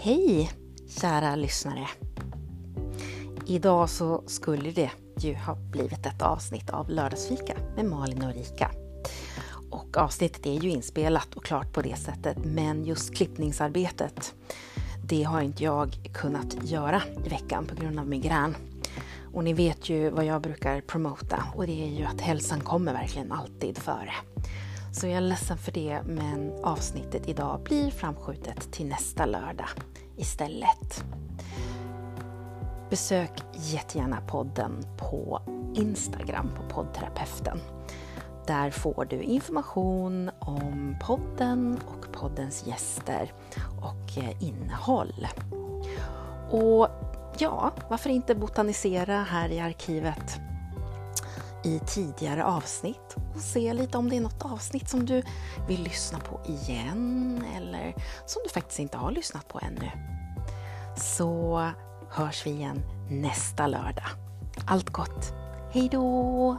Hej kära lyssnare! Idag så skulle det ju ha blivit ett avsnitt av Lördagsfika med Malin och Rika. Och avsnittet är ju inspelat och klart på det sättet men just klippningsarbetet det har inte jag kunnat göra i veckan på grund av migrän. Och ni vet ju vad jag brukar promota och det är ju att hälsan kommer verkligen alltid före. Så jag är ledsen för det, men avsnittet idag blir framskjutet till nästa lördag istället. Besök jättegärna podden på Instagram på poddterapeuten. Där får du information om podden och poddens gäster och eh, innehåll. Och ja, varför inte botanisera här i arkivet i tidigare avsnitt och se lite om det är något avsnitt som du vill lyssna på igen eller som du faktiskt inte har lyssnat på ännu. Så hörs vi igen nästa lördag. Allt gott! Hejdå!